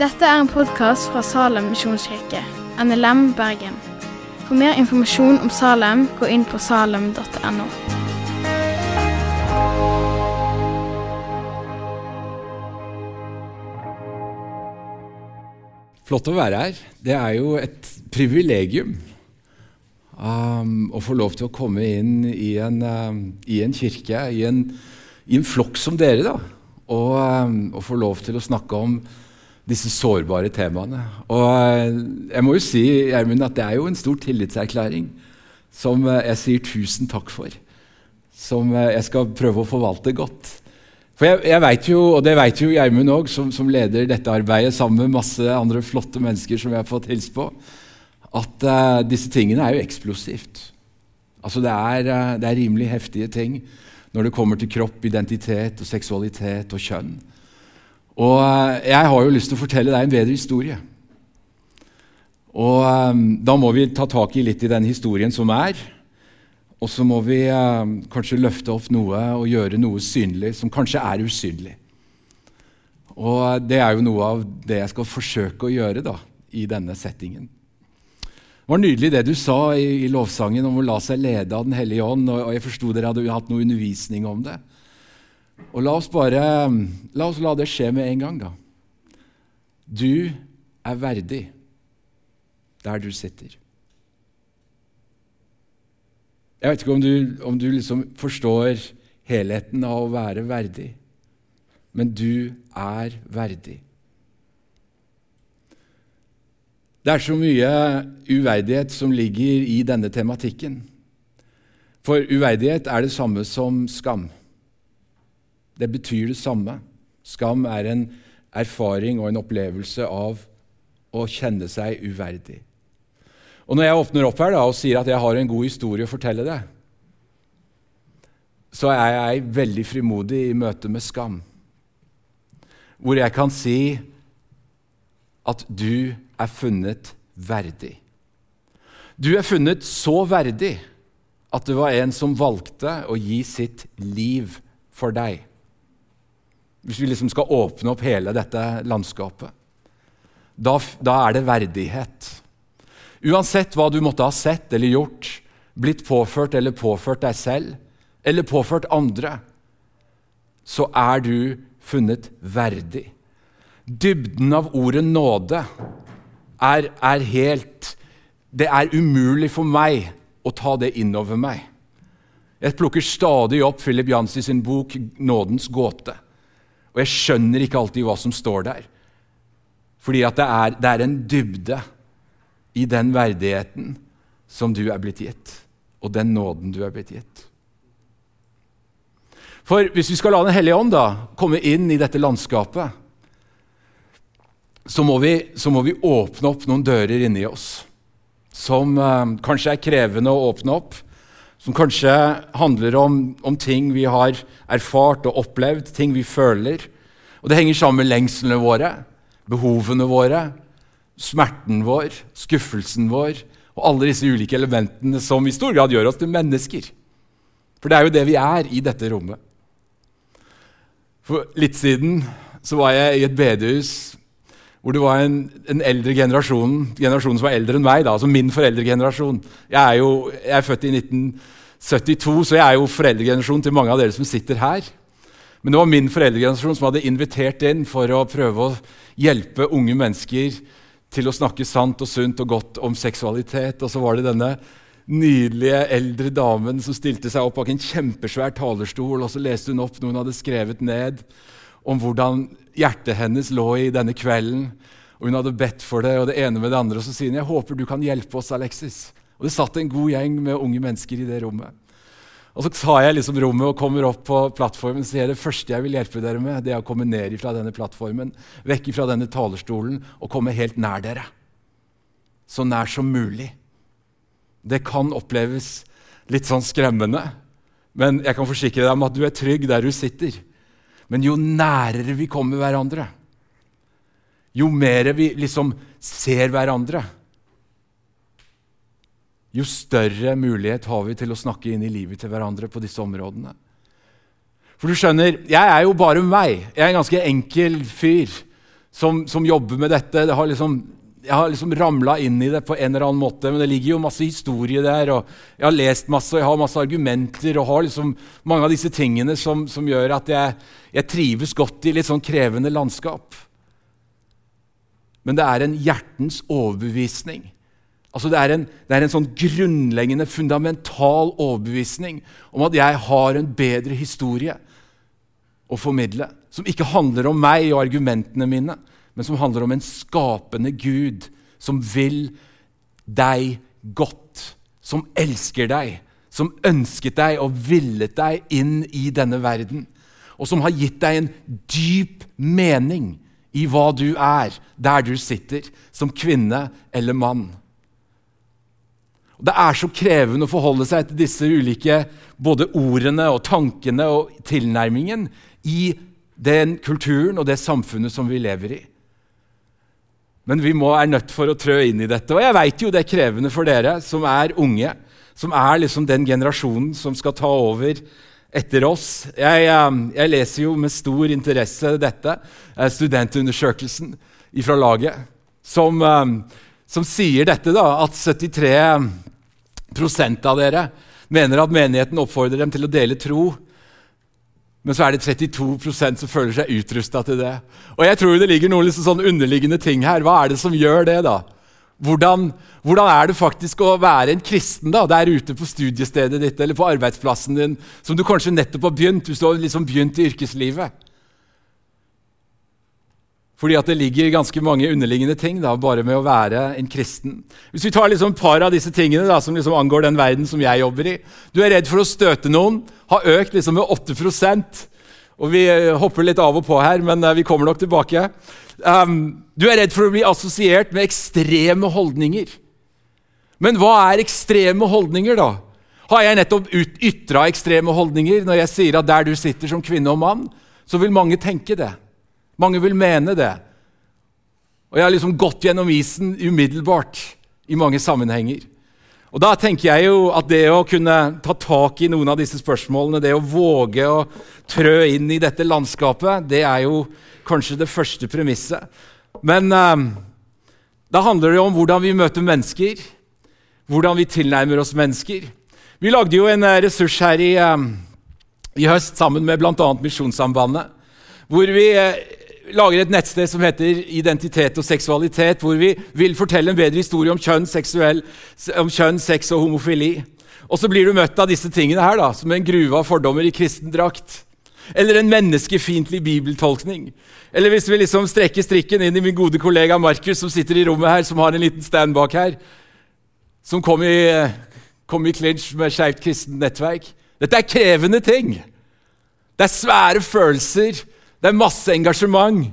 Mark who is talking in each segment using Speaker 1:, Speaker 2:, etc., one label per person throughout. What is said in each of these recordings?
Speaker 1: Dette er en podkast fra Salem misjonskirke, NLM Bergen. For mer informasjon om Salem, gå inn på salem.no.
Speaker 2: Flott å være her. Det er jo et privilegium um, å få lov til å komme inn i en, um, i en kirke, i en, en, flokk som dere, da, og, um, og, få lov til å snakke om disse sårbare temaene. Og uh, jeg må jo si Gjermund, at det er jo en stor tillitserklæring som uh, jeg sier tusen takk for. Som uh, jeg skal prøve å forvalte godt. For jeg, jeg vet jo, og det vet jo Gjermund òg, som, som, leder dette arbeidet sammen med masse andre flotte mennesker som jeg har fått hilse på, at uh, disse tingene er jo eksplosivt. Altså det er, uh, det er, rimelig heftige ting når det kommer til kropp, identitet, og seksualitet og kjønn. Og uh, jeg har jo lyst til å fortelle deg en bedre historie. Og um, Da må vi ta tak i litt i den historien som er. Og så må vi eh, kanskje løfte opp noe og gjøre noe synlig som kanskje er usynlig. Og det er jo noe av det jeg skal forsøke å gjøre da, i denne settingen. Det var nydelig det du sa i, i lovsangen om å la seg lede av Den hellige ånd. og, og Jeg forsto dere hadde hatt noe undervisning om det. Og la oss bare la oss la det skje med en gang, da. Du er verdig der du sitter. Jeg vet ikke om du, om du liksom forstår helheten av å være verdig, men du er verdig. Det er så mye uverdighet som ligger i denne tematikken. For uverdighet er det samme som skam. Det betyr det samme. Skam er en erfaring og en opplevelse av å kjenne seg uverdig. Og Når jeg åpner opp her da, og sier at jeg har en god historie å fortelle deg, så er jeg veldig frimodig i møte med skam. Hvor jeg kan si at du er funnet verdig. Du er funnet så verdig at det var en som valgte å gi sitt liv for deg. Hvis vi liksom skal åpne opp hele dette landskapet. Da, da er det verdighet. Uansett hva du måtte ha sett eller gjort, blitt påført eller påført deg selv, eller påført andre, så er du funnet verdig. Dybden av ordet nåde er, er helt Det er umulig for meg å ta det innover meg. Jeg plukker stadig opp Philip Jansi sin bok 'Nådens gåte'. Og jeg skjønner ikke alltid hva som står der. Fordi det er, det er en dybde i den verdigheten som du er blitt gitt, og den nåden du er blitt gitt. For hvis vi skal la Den hellige ånd da komme inn i dette landskapet, så må vi, så må vi åpne opp noen dører inni oss som eh, kanskje er krevende å åpne opp, som kanskje handler om, om, ting vi har erfart og opplevd, ting vi føler. Og det henger sammen med lengslene våre, behovene våre, smerten vår, skuffelsen vår og alle disse ulike elementene som i stor grad gjør oss til mennesker. For det er jo det vi er i dette rommet. For litt siden så var jeg i et bedehus hvor det var en, en eldre generasjon generasjonen som var eldre enn meg, da, altså min foreldregenerasjon. Jeg er jo jeg er født i 1972, så jeg er jo foreldregenerasjon til mange av dere som sitter her. Men det var min foreldregenerasjon som hadde invitert inn for å prøve å hjelpe unge mennesker til å snakke sant og sunt og godt om seksualitet. Og så var det denne nydelige eldre damen som stilte seg opp bak en kjempesvær talerstol, og så leste hun opp noe hun hadde skrevet ned om hvordan hjertet hennes lå i denne kvelden. Og Hun hadde bedt for det, og det ene med det andre. Og så sier hun jeg håper du kan hjelpe oss, Alexis. Og Det satt en god gjeng med unge mennesker i det rommet. Og Så tar jeg liksom rommet og kommer opp på plattformen og sier det første jeg vil hjelpe dere med, det er å komme ned fra denne plattformen, vekk fra denne talerstolen og komme helt nær dere. Så nær som mulig. Det kan oppleves litt sånn skremmende, men jeg kan forsikre deg om at du er trygg der du sitter. Men jo nærere vi kommer hverandre, jo mer vi liksom ser hverandre, jo større mulighet har vi til å snakke inn i livet til hverandre på disse områdene. For du skjønner, jeg er jo bare meg. Jeg er en ganske enkel fyr som, som jobber med dette. Det har liksom, jeg har liksom ramla inn i det på en eller annen måte, men det ligger jo masse historie der. og Jeg har lest masse, og jeg har masse argumenter og har liksom mange av disse tingene som, som gjør at jeg, jeg, trives godt i litt sånn krevende landskap. Men det er en hjertens overbevisning. Altså det, er en, det er en sånn grunnleggende, fundamental overbevisning om at jeg har en bedre historie å formidle, som ikke handler om meg og argumentene mine, men som handler om en skapende Gud som vil deg godt, som elsker deg, som ønsket deg og villet deg inn i denne verden, og som har gitt deg en dyp mening i hva du er, der du sitter, som kvinne eller mann. Det er så krevende å forholde seg til disse ulike både ordene og tankene og tilnærmingen i den kulturen og det samfunnet som vi lever i. Men vi må, er nødt for å trø inn i dette. Og jeg veit jo det er krevende for dere som er unge, som er liksom den generasjonen som skal ta over etter oss. Jeg, eh, jeg leser jo med stor interesse dette, eh, studentundersøkelsen fra laget, som, eh, som sier dette, da, at 73% av dere mener at menigheten oppfordrer dem til å dele tro men så er det 32% som føler seg utrusta til det. Og jeg tror det ligger noen liksom sånn underliggende ting her. Hva er det som gjør det? da? Hvordan, hvordan, er det faktisk å være en kristen da, der ute på studiestedet ditt eller på arbeidsplassen din, som du kanskje nettopp har begynt, hvis du har liksom begynt i yrkeslivet? Fordi at det ligger ganske mange underliggende ting da, bare med å være en kristen. Hvis vi tar liksom et par av disse tingene da, som liksom angår den verden som jeg jobber i Du er redd for å støte noen. Har økt liksom med 8% og Vi eh, hopper litt av og på her, men uh, vi kommer nok tilbake. Um, du er redd for å bli assosiert med ekstreme holdninger. Men hva er ekstreme holdninger, da? Har jeg nettopp ytra ekstreme holdninger når jeg sier at der du sitter som kvinne og mann, så vil mange tenke det? Mange vil mene det. Og jeg har liksom gått gjennom isen umiddelbart i mange sammenhenger. Og Da tenker jeg jo at det å kunne ta tak i noen av disse spørsmålene, det å våge å trø inn i dette landskapet, det er jo kanskje det første premisset. Men eh, da handler det om hvordan vi møter mennesker, hvordan vi tilnærmer oss mennesker. Vi lagde jo en eh, ressurs her i, eh, i høst sammen med bl.a. Misjonssambandet, hvor vi eh, lager et nettsted som heter Identitet og seksualitet, hvor vi vil fortelle en bedre historie om kjønn, seksuell, om kjønn sex og homofili. Og så blir du møtt av disse tingene her, da, som en gruve av fordommer i kristen drakt. Eller en menneskefiendtlig bibeltolkning. Eller hvis vi liksom strekker strikken inn i min gode kollega Markus, som sitter i rommet her, som har en liten stand bak her, som kom i, kom clinch med Skeivt kristent nettverk. Dette er krevende ting. Det er svære følelser. Det er masse engasjement.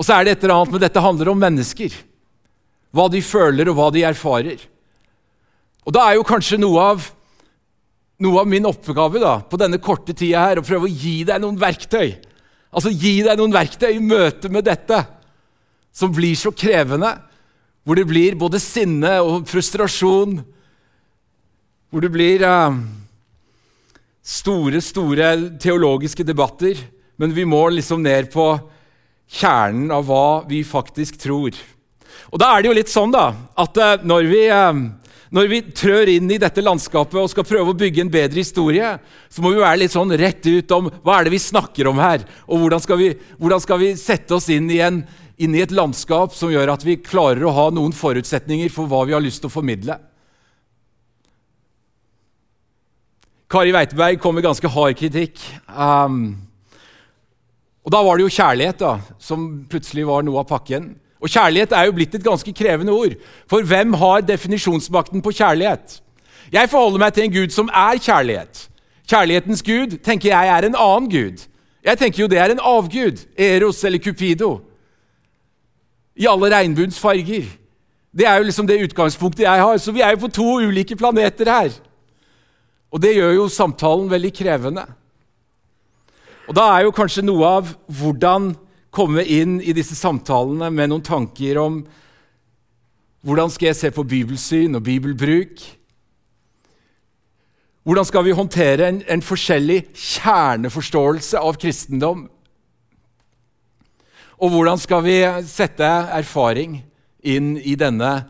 Speaker 2: Og så er det et eller annet men dette handler om mennesker. Hva de føler, og hva de erfarer. Og da er jo kanskje noe av, noe av min oppgave da, på denne korte tida her å prøve å gi deg noen verktøy. Altså gi deg noen verktøy i møte med dette, som blir så krevende. Hvor det blir både sinne og frustrasjon. Hvor det blir uh, store, store teologiske debatter men vi må liksom ned på kjernen av hva vi faktisk tror. Og Da er det jo litt sånn da, at uh, når, vi, uh, når vi trør inn i dette landskapet og skal prøve å bygge en bedre historie, så må vi være litt sånn rett ut om hva er det vi snakker om her, og hvordan skal vi, hvordan skal vi sette oss inn i, en, inn i et landskap som gjør at vi klarer å ha noen forutsetninger for hva vi har lyst til å formidle. Kari Weiteberg kom med ganske hard kritikk. Um, og Da var det jo kjærlighet da, som plutselig var noe av pakken. Og kjærlighet er jo blitt et ganske krevende ord. For hvem har definisjonsmakten på kjærlighet? Jeg forholder meg til en gud som er kjærlighet. Kjærlighetens gud tenker jeg er en annen gud. Jeg tenker jo det er en avgud. Eros eller Cupido. I alle regnbuens farger. Det er jo liksom det utgangspunktet jeg har. Så vi er jo på to ulike planeter her. Og det gjør jo samtalen veldig krevende. Og Da er jo kanskje noe av hvordan komme inn i disse samtalene med noen tanker om hvordan skal jeg se på bibelsyn og bibelbruk? Hvordan skal vi håndtere en, en forskjellig kjerneforståelse av kristendom? Og hvordan skal vi sette erfaring inn i denne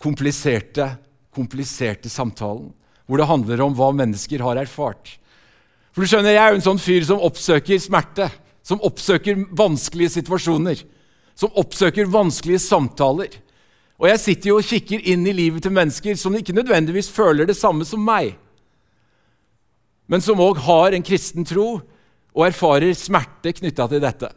Speaker 2: kompliserte, kompliserte samtalen? Hvor det handler om hva mennesker har erfart. For du skjønner, Jeg er jo en sånn fyr som oppsøker smerte, som oppsøker vanskelige situasjoner, som oppsøker vanskelige samtaler. Og jeg sitter jo og kikker inn i livet til mennesker som ikke nødvendigvis føler det samme som meg, men som òg har en kristen tro og erfarer smerte knytta til dette.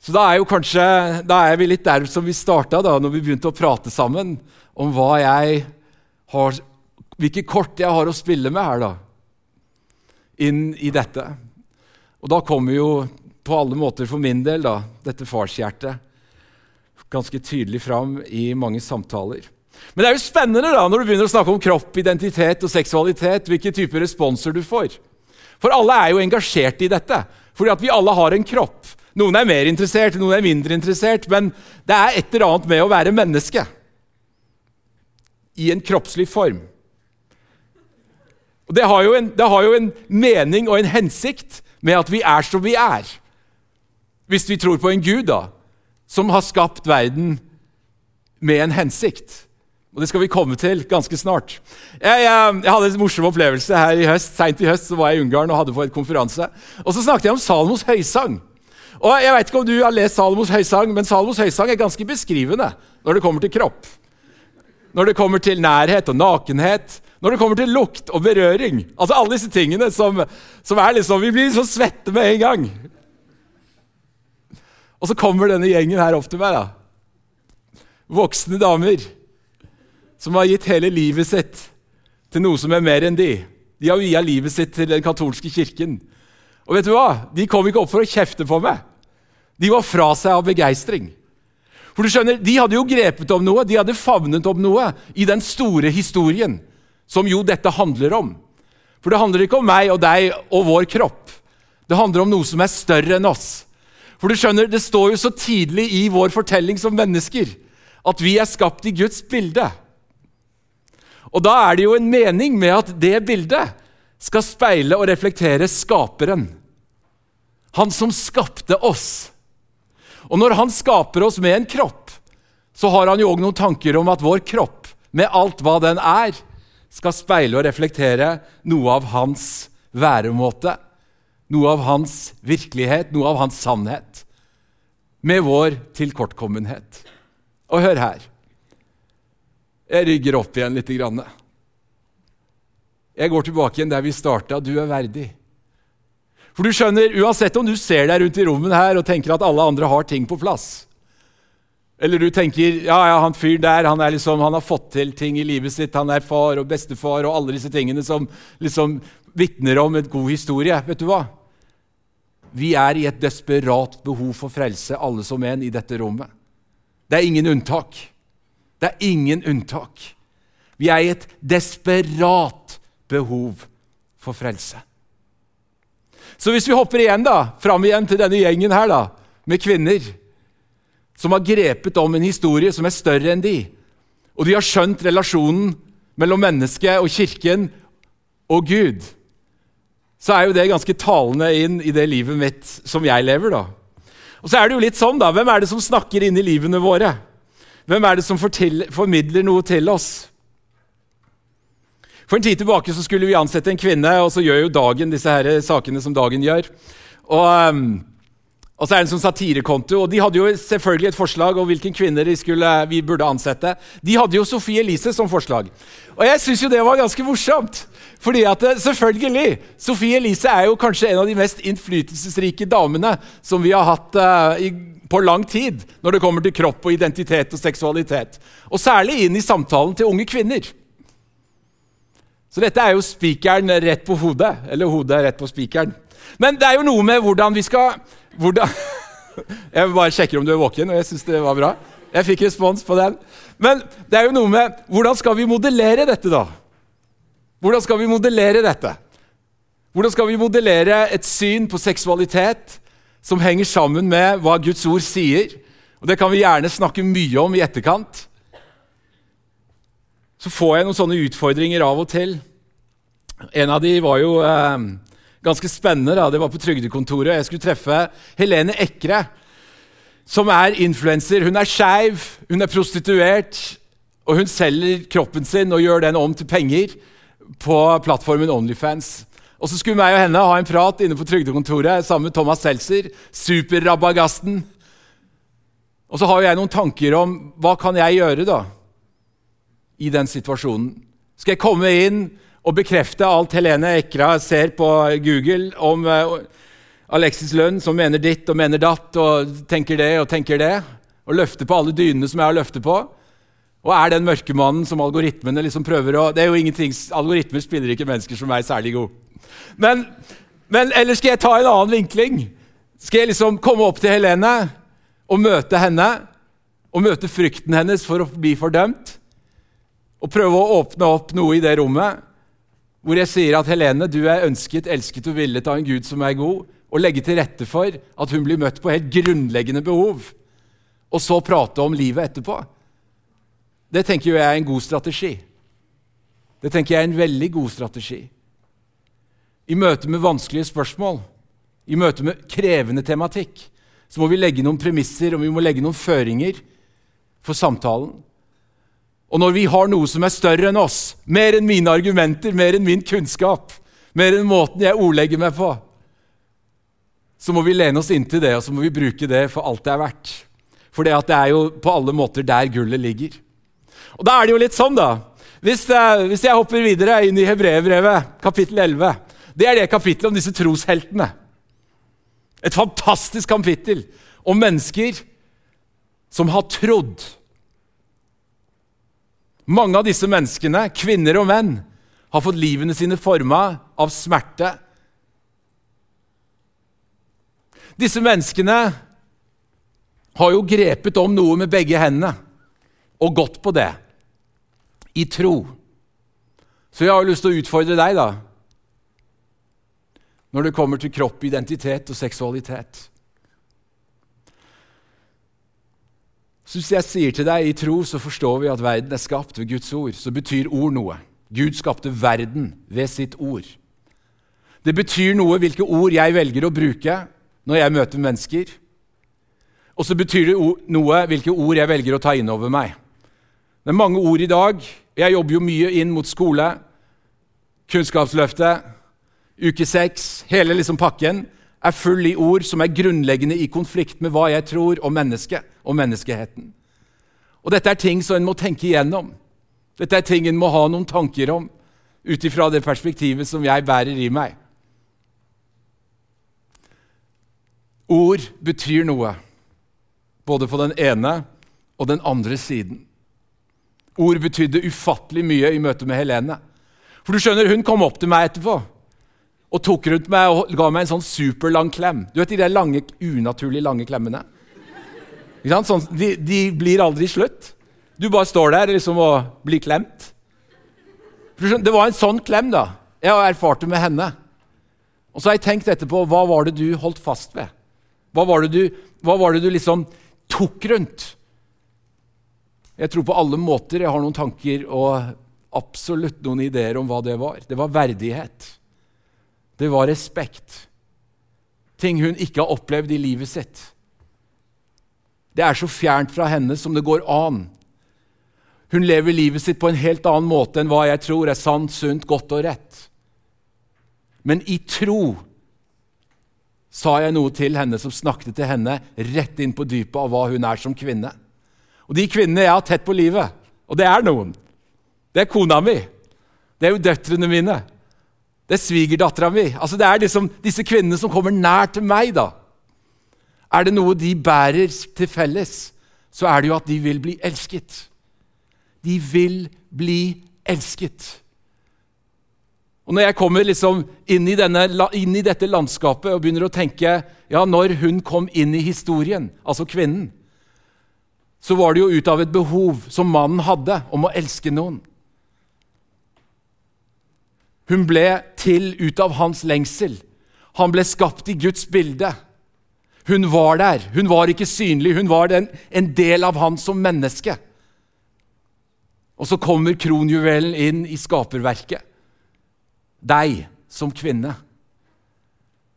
Speaker 2: Så da er, jo kanskje, da er vi litt der som vi starta da når vi begynte å prate sammen om hva jeg har, hvilke kort jeg har å spille med her. da inn i dette. Og da kommer jo på alle måter for min del da, dette farshjertet ganske tydelig fram i mange samtaler. Men det er jo spennende da, når du begynner å snakke om kropp, identitet og seksualitet, hvilke typer responser du får. For alle er jo engasjert i dette, fordi at vi alle har en kropp. Noen er mer interessert, noen er mindre interessert, men det er et eller annet med å være menneske i en kroppslig form. Og det har, en, det har, jo en, mening og en hensikt med at vi er som vi er. Hvis vi tror på en Gud da, som har skapt verden med en hensikt. Og Det skal vi komme til ganske snart. Jeg, jeg, jeg hadde en morsom opplevelse her i høst. Seint i høst så var jeg i Ungarn og hadde på et konferanse. Og Så snakket jeg om Salomos høysang. Og Jeg vet ikke om du har lest Salomos høysang, men Salomos høysang er ganske beskrivende når det kommer til kropp. Når det kommer til nærhet og nakenhet når det kommer til lukt og berøring Altså alle disse tingene som, som er liksom Vi blir så svette med en gang. Og så kommer denne gjengen her opp til meg. da. Voksne damer som har gitt hele livet sitt til noe som er mer enn de. De har via livet sitt til den katolske kirken. Og vet du hva? De kom ikke opp for å kjefte på meg. De var fra seg av begeistring. For du skjønner, De hadde jo grepet om noe, de hadde favnet om noe i den store historien som jo dette handler om. For det handler ikke om meg og deg og vår kropp. Det handler om noe som er større enn oss. For du skjønner, Det står jo så tidlig i vår fortelling som mennesker at vi er skapt i Guds bilde. Og da er det jo en mening med at det bildet skal speile og reflektere skaperen. Han som skapte oss. Og når han skaper oss med en kropp, så har han jo òg noen tanker om at vår kropp, med alt hva den er, skal speile og reflektere noe av hans væremåte, noe av hans virkelighet, noe av hans sannhet, med vår tilkortkommenhet. Og hør her. Jeg rygger opp igjen litt. Jeg går tilbake igjen der vi starta. Du er verdig. For du skjønner, Uansett om du ser deg rundt i rommet her og tenker at alle andre har ting på plass, eller du tenker ja, ja, han fyren der han, liksom, han, har fått til ting i livet sitt. Han er far og bestefar og alle disse tingene som liksom vitner om en god historie. Vet du hva? Vi er i et desperat behov for frelse, alle som en, i dette rommet. Det er ingen unntak. Det er ingen unntak. Vi er i et desperat behov for frelse. Så hvis vi hopper igjen da, fram igjen til denne gjengen her da, med kvinner som har grepet om en historie som er større enn de. Og de har skjønt relasjonen mellom mennesket og kirken og Gud. Så er jo det ganske talende inn i det livet mitt som jeg lever. da. Og så er det jo litt sånn, da. Hvem er det som snakker inn i livene våre? Hvem er det som formidler noe til oss? For en tid tilbake så skulle vi ansette en kvinne, og så gjør jo Dagen disse her sakene som Dagen gjør. Og... Um, og så er det en sånn satirekonto, og De hadde jo selvfølgelig et forslag om hvilken kvinner skulle, vi burde ansette. De hadde jo Sofie Elise som forslag. Og jeg syns det var ganske morsomt. Fordi at eh, selvfølgelig, Sofie Elise er jo kanskje en av de mest innflytelsesrike damene som vi har hatt uh, i, på lang tid når det kommer til kropp og identitet og seksualitet. Og særlig inn i samtalen til unge kvinner. Så dette er jo spikeren rett på hodet. Eller hodet rett på spikeren. Men det er jo noe med hvordan vi skal hvordan Jeg bare sjekker om du er våken, og jeg syns det var bra. Jeg fikk respons på den. Men det er jo noe med hvordan skal vi modellere dette, da? Hvordan skal vi modellere dette? Hvordan skal vi modellere et syn på seksualitet som henger sammen med hva Guds ord sier? Og Det kan vi gjerne snakke mye om i etterkant. Så får jeg noen sånne utfordringer av og til. En av de var jo eh, Ganske spennende. da, Det var på trygdekontoret. Jeg skulle treffe Helene Ekre, som er influenser. Hun er skeiv, hun er prostituert, og hun selger kroppen sin og gjør den om til penger på plattformen Onlyfans. Og så skulle meg og henne ha en prat inne på trygdekontoret sammen med Thomas Seltzer, superrabagasten. Og så har jeg noen tanker om hva kan jeg gjøre da i den situasjonen. Skal jeg komme inn og bekrefte alt Helene Ekra ser på Google om uh, Alexis Lønn, som mener ditt og mener datt og tenker det og tenker det, og løfte på alle dynene som jeg har løftet på? Og er den mørkemannen som algoritmene liksom prøver å Det er jo ingenting, Algoritmer spiller ikke mennesker som er særlig gode. Men, men eller skal jeg ta en annen vinkling? Skal jeg liksom komme opp til Helene og møte henne og møte frykten hennes for å bli fordømt? Og prøve å åpne opp noe i det rommet hvor jeg sier at Helene, du er ønsket, elsket og villet av en Gud som er god, og legge til rette for at hun blir møtt på helt grunnleggende behov, og så prate om livet etterpå. Det tenker jeg er en god strategi. Det tenker jeg er en veldig god strategi. I møte med vanskelige spørsmål, i møte med krevende tematikk, så må vi legge noen premisser og vi må legge noen føringer for samtalen. Og når vi har noe som er større enn oss, mer enn mine argumenter, mer enn min kunnskap, mer enn måten jeg ordlegger meg på, så må vi lene oss inntil det og så må vi bruke det for alt det er verdt. For det, er jo på alle måter der gullet ligger. Og da er det jo litt sånn, da. Hvis, uh, hvis jeg hopper videre inn i Hebreerbrevet, kapittel 11 Det er det kapittelet om disse trosheltene. Et fantastisk kapittel om mennesker som har trodd mange av disse menneskene, kvinner og menn, har fått livene sine forma av smerte. Disse menneskene har jo grepet om noe med begge hendene og gått på det i tro. Så jeg har lyst til å utfordre deg, da, når det kommer til kropp, identitet og seksualitet. Så hvis jeg sier til deg i tro, så forstår vi at verden er skapt ved Guds ord. Så betyr ord noe. Gud skapte verden ved sitt ord. Det betyr noe hvilke ord jeg velger å bruke når jeg møter mennesker. Og så betyr det noe hvilke ord jeg velger å ta inn over meg. Det er mange ord i dag. Jeg jobber jo mye inn mot skole. Kunnskapsløftet, uke seks, hele liksom pakken er full i ord som er grunnleggende i konflikt med hva jeg tror om mennesket og menneskeheten. Og Dette er ting som en må tenke igjennom. Dette er ting en må ha noen tanker om ut ifra det perspektivet som jeg bærer i meg. Ord betyr noe, både på den ene og den andre siden. Ord betydde ufattelig mye i møte med Helene. For du skjønner, Hun kom opp til meg etterpå og tok rundt meg og ga meg en sånn superlang klem. Du vet de der lange, unaturlig lange klemmene? Sånn, de, de, blir aldri slutt. Du bare står der liksom og blir klemt. Det var en sånn klem da. Jeg erfarte med henne. Og så har jeg tenkt etterpå hva var det du holdt fast ved? Hva var det du, var det du liksom tok rundt? Jeg tror på alle måter jeg har noen tanker og absolutt noen ideer om hva det var. Det var verdighet det var respekt. Ting hun ikke har opplevd i livet sitt. Det er så fjernt fra henne som det går an. Hun lever livet sitt på en helt annen måte enn hva jeg tror er sant, sunt, godt og rett. Men i tro sa jeg noe til henne som snakket til henne rett inn på dypet av hva hun er som kvinne. Og de kvinnene jeg har tett på livet, og det er noen Det er kona mi. Det er jo døtrene mine. Det er svigerdattera mi. Altså, det er liksom disse kvinnene som kommer nær til meg. da. Er det noe de bærer til felles, så er det jo at de vil bli elsket. De vil bli elsket. Og Når jeg kommer liksom inn i, denne, inn i dette landskapet og begynner å tenke ja, når hun kom inn i historien, altså kvinnen, så var det jo ut av et behov som mannen hadde om å elske noen. Hun ble til ut av hans lengsel. Han ble skapt i Guds bilde. Hun var der. Hun var ikke synlig, hun var den, en del av han som menneske. Og så kommer kronjuvelen inn i skaperverket. Deg som kvinne.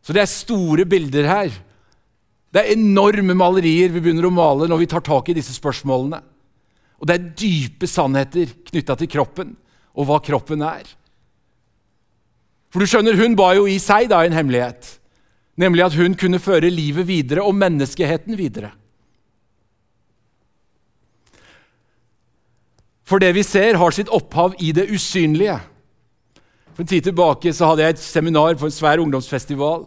Speaker 2: Så det er store bilder her. Det er enorme malerier vi begynner å male når vi tar tak i disse spørsmålene. Og det er dype sannheter knytta til kroppen og hva kroppen er. For du skjønner, Hun ba jo i seg da en hemmelighet, nemlig at hun kunne føre livet videre og menneskeheten videre. For det vi ser, har sitt opphav i det usynlige. For en tid tilbake så hadde jeg et seminar på en svær ungdomsfestival.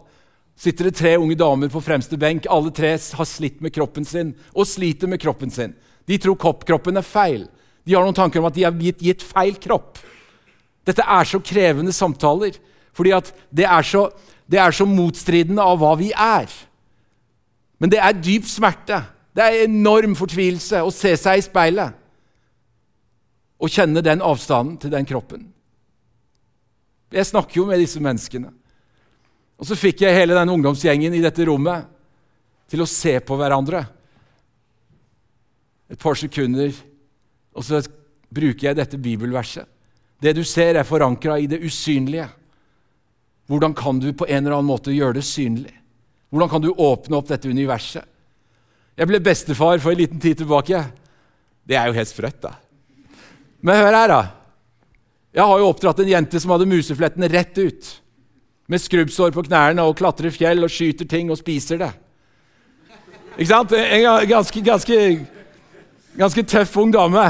Speaker 2: sitter det tre unge damer på fremste benk. Alle tre har slitt med kroppen sin og sliter med kroppen sin. De tror kroppen er feil. De har noen tanker om at de har gitt, gitt feil kropp. Dette er så krevende samtaler, fordi det er, så, det er så motstridende av hva vi er. Men det er dyp smerte. Det er enorm fortvilelse å se seg i speilet og kjenne den avstanden til den kroppen. Jeg snakker jo med disse menneskene. Og så fikk jeg hele den ungdomsgjengen i dette rommet til å se på hverandre. Et par sekunder, og så bruker jeg dette bibelverset. Det du ser, er forankra i det usynlige. Hvordan kan du på en eller annen måte gjøre det synlig? Hvordan kan du åpne opp dette universet? Jeg ble bestefar for en liten tid tilbake. Det er jo helt sprøtt, da. Men hør her, da. Jeg har jo oppdratt en jente som hadde museflettene rett ut. Med skrubbsår på knærne og klatrer fjell og skyter ting og spiser det. Ikke sant? En ganske, ganske, ganske tøff ung dame.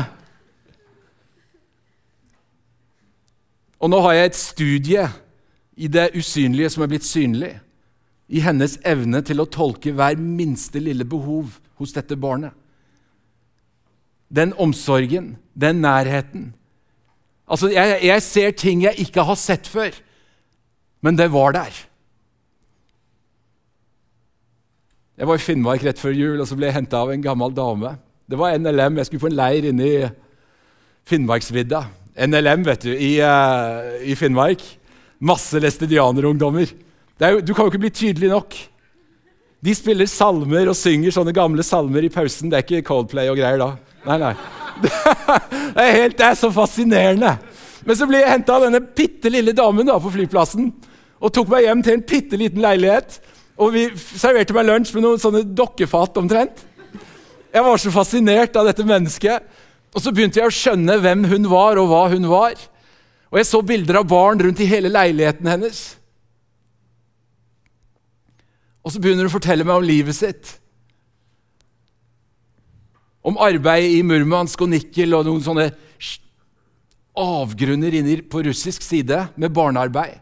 Speaker 2: Og nå har jeg et studie i det usynlige som er blitt synlig. I hennes evne til å tolke hver minste lille behov hos dette barnet. Den omsorgen, den nærheten, Altså, jeg, jeg ser ting jeg ikke har sett før, men det var der. Jeg var i Finnmark rett før jul og så ble jeg henta av en gammel dame. Det var NLM. Jeg skulle på en leir inne i Finnmarksvidda. NLM, vet du, i, uh, i Finnmark. Masse læstedianerungdommer. Du kan jo ikke bli tydelig nok. De spiller salmer og synger sånne gamle salmer i pausen. Det er ikke Coldplay og greier da. Nei, nei. Det er, helt, det er så fascinerende. Men så ble jeg henta av denne bitte lille damen da, på flyplassen og tok meg hjem til en bitte liten leilighet. Og vi serverte meg lunsj med noen sånne dokkefat omtrent. Jeg var så fascinert av dette mennesket. Og så begynte jeg å skjønne hvem hun var, og hva hun var. Og jeg så bilder av barn rundt i hele leiligheten hennes. Og så begynner hun å fortelle meg om livet sitt om arbeid i Murmansk og Nikel og noen sånne avgrunner inni på russisk side med barnearbeid.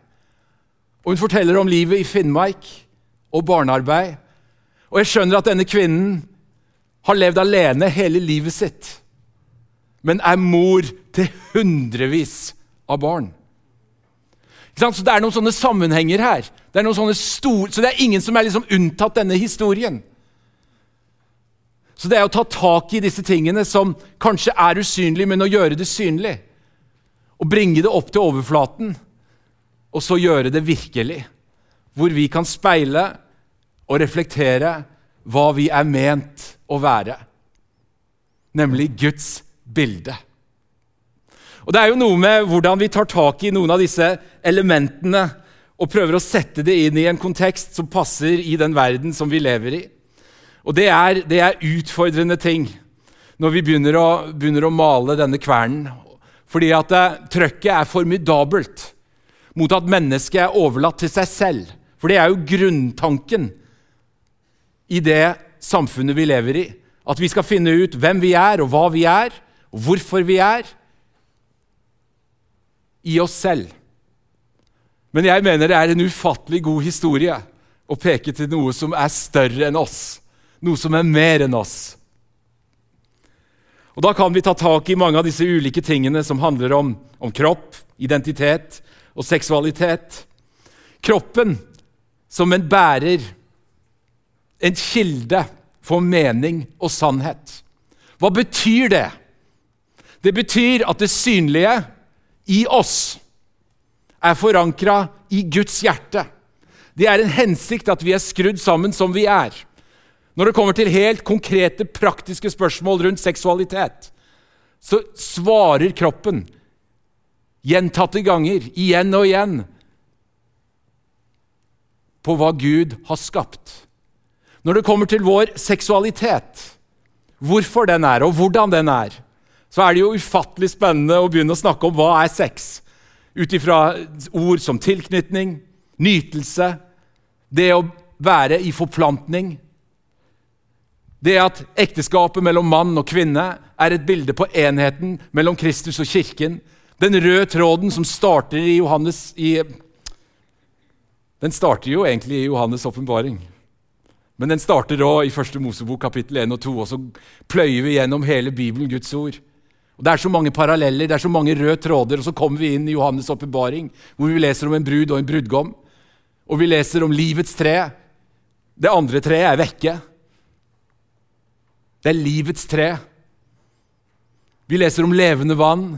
Speaker 2: Og hun forteller om livet i Finnmark og barnearbeid. Og jeg skjønner at denne kvinnen har levd alene hele livet sitt, men er mor til hundrevis av barn. Så Det er noen sånne sammenhenger her. Det er store, så det er ingen som er liksom unntatt denne historien. Så det er å ta tak i disse tingene som kanskje er usynlige, men å gjøre det synlig. Og bringe det opp til overflaten, og så gjøre det virkelig. Hvor vi kan speile og reflektere hva vi er ment å være. Nemlig Guds bilde. Og Det er jo noe med hvordan vi tar tak i noen av disse elementene og prøver å sette det inn i en kontekst som passer i den verden som vi lever i. Og det er, det er utfordrende ting når vi begynner å, begynner å male denne kvernen. Fordi at eh, trøkket er formidabelt mot at mennesket er overlatt til seg selv. For det er jo grunntanken i det samfunnet vi lever i. At vi skal finne ut hvem vi er, og hva vi er, og hvorfor vi er. I oss selv. Men jeg mener det er en ufattelig god historie å peke til noe som er større enn oss noe som er mer enn oss. Og Da kan vi ta tak i mange av disse ulike tingene som handler om, om kropp, identitet og seksualitet. Kroppen som en bærer, en kilde for mening og sannhet. Hva betyr det? Det betyr at det synlige i oss er forankra i Guds hjerte. Det er en hensikt at vi er skrudd sammen som vi er. Når det kommer til helt konkrete, praktiske spørsmål rundt seksualitet, så svarer kroppen gjentatte ganger, igjen og igjen, på hva Gud har skapt. Når det kommer til vår seksualitet, hvorfor den er, og hvordan den er, så er det jo ufattelig spennende å begynne å snakke om hva er sex. Ut ifra ord som tilknytning, nytelse, det å være i forplantning. Det at ekteskapet mellom mann og kvinne er et bilde på enheten mellom Kristus og kirken. Den røde tråden som starter i Johannes i, Den starter jo egentlig i Johannes' åpenbaring. Men den starter òg i Første Mosebok kapittel 1 og 2, og så pløyer vi gjennom hele Bibelen, Guds ord. Og Det er så mange paralleller, det er så mange røde tråder, og så kommer vi inn i Johannes' åpenbaring, hvor vi leser om en brud og en brudgom. Og vi leser om livets tre. Det andre treet er vekke. Det er livets tre. Vi leser om levende vann.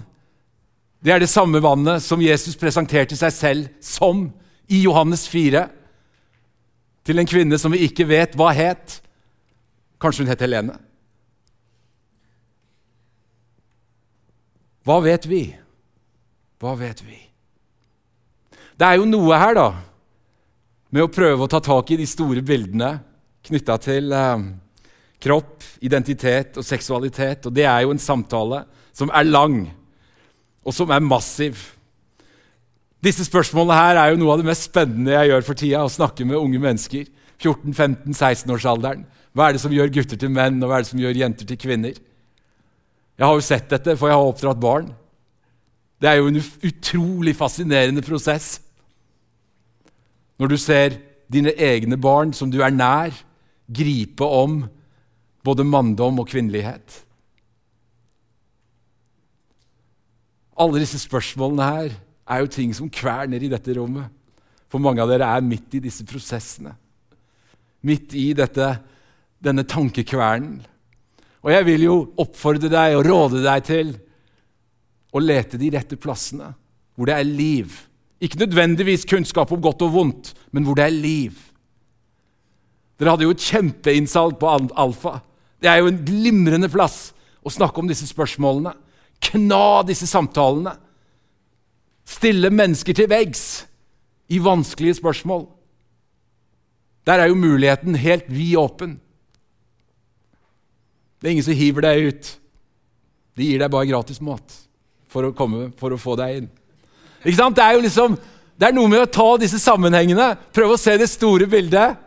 Speaker 2: Det er det samme vannet som Jesus presenterte seg selv som i Johannes 4 til en kvinne som vi ikke vet hva het. Kanskje hun het Helene. Hva vet vi? Hva vet vi? Det er jo noe her, da, med å prøve å ta tak i de store bildene knytta til eh, kropp, identitet og seksualitet. Og det er jo en samtale som er lang, og som er massiv. Disse spørsmålene her er jo noe av det mest spennende jeg gjør for tida. Å snakke med unge mennesker. 14-15-16-årsalderen. Hva er det som gjør gutter til menn, og hva er det som gjør jenter til kvinner? Jeg har jo sett dette, for jeg har oppdratt barn. Det er jo en utrolig fascinerende prosess. Når du ser dine egne barn, som du er nær, gripe om både manndom og kvinnelighet. Alle disse spørsmålene her er jo ting som kverner i dette rommet. For mange av dere er midt i disse prosessene. Midt i dette, denne tankekvernen. Og jeg vil jo oppfordre deg og råde deg til å lete de rette plassene, hvor det er liv. Ikke nødvendigvis kunnskap om godt og vondt, men hvor det er liv. Dere hadde jo et kjempeinnsalg på Alfa. Det er jo en glimrende plass å snakke om disse spørsmålene. Kna disse samtalene. Stille mennesker til veggs i vanskelige spørsmål. Der er jo muligheten helt vid åpen. Det er ingen som hiver deg ut. De gir deg bare gratis mat for å, komme, for å få deg inn. Ikke sant? Det er jo liksom, det er noe med å ta disse sammenhengene, prøve å se det store bildet.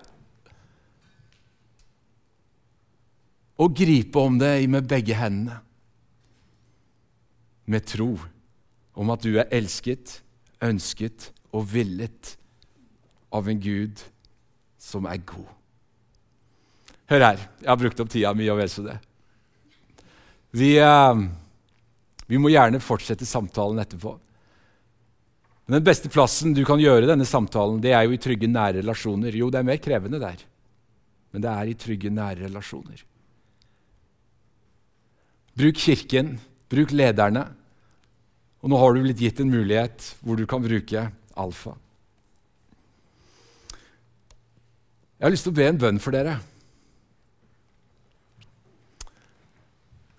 Speaker 2: Og gripe om det med begge hendene. Med tro om at du er elsket, ønsket og villet av en Gud som er god. Hør her, jeg har brukt opp tida mi og vel så det. Vi, eh, vi, må gjerne fortsette samtalen etterpå. Men Den beste plassen du kan gjøre denne samtalen, det er jo i trygge, nære relasjoner. Jo, det er mer krevende der, men det er i trygge, nære relasjoner. Bruk Kirken, bruk lederne. Og nå har du blitt gitt en mulighet hvor du kan bruke alfa. Jeg har lyst til å be en bønn for dere.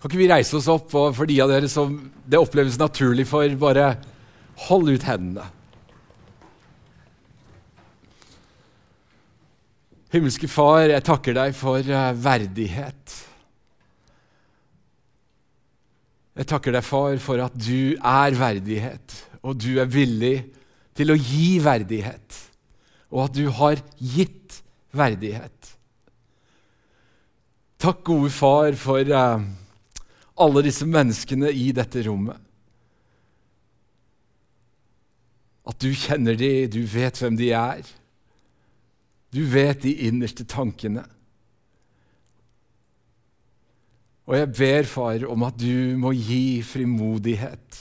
Speaker 2: Kan ikke vi reise oss opp, og for de av dere som det oppleves naturlig for, bare hold ut hendene. Himmelske Far, jeg takker deg for eh, verdighet. Jeg takker deg, far, for at du er verdighet, og du er villig til å gi verdighet, og at du har gitt verdighet. Takk, gode far, for uh, alle disse menneskene i dette rommet. At du kjenner dem, du vet hvem de er. Du vet de innerste tankene. Og jeg ber, far, om at du må gi frimodighet,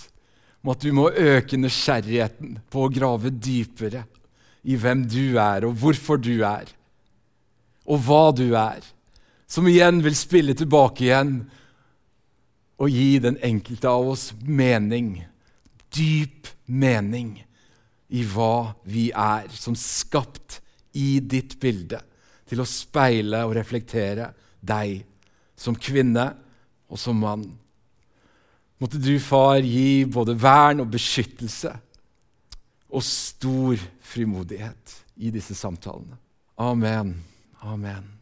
Speaker 2: om at du må øke nysgjerrigheten på å grave dypere i hvem du er, og hvorfor du er, og hva du er, som igjen vil spille tilbake igjen og gi den enkelte av oss mening, dyp mening, i hva vi er, som skapt i ditt bilde, til å speile og reflektere deg som kvinne og som mann. Måtte du, far, gi både vern og beskyttelse og stor frimodighet i disse samtalene. Amen. Amen.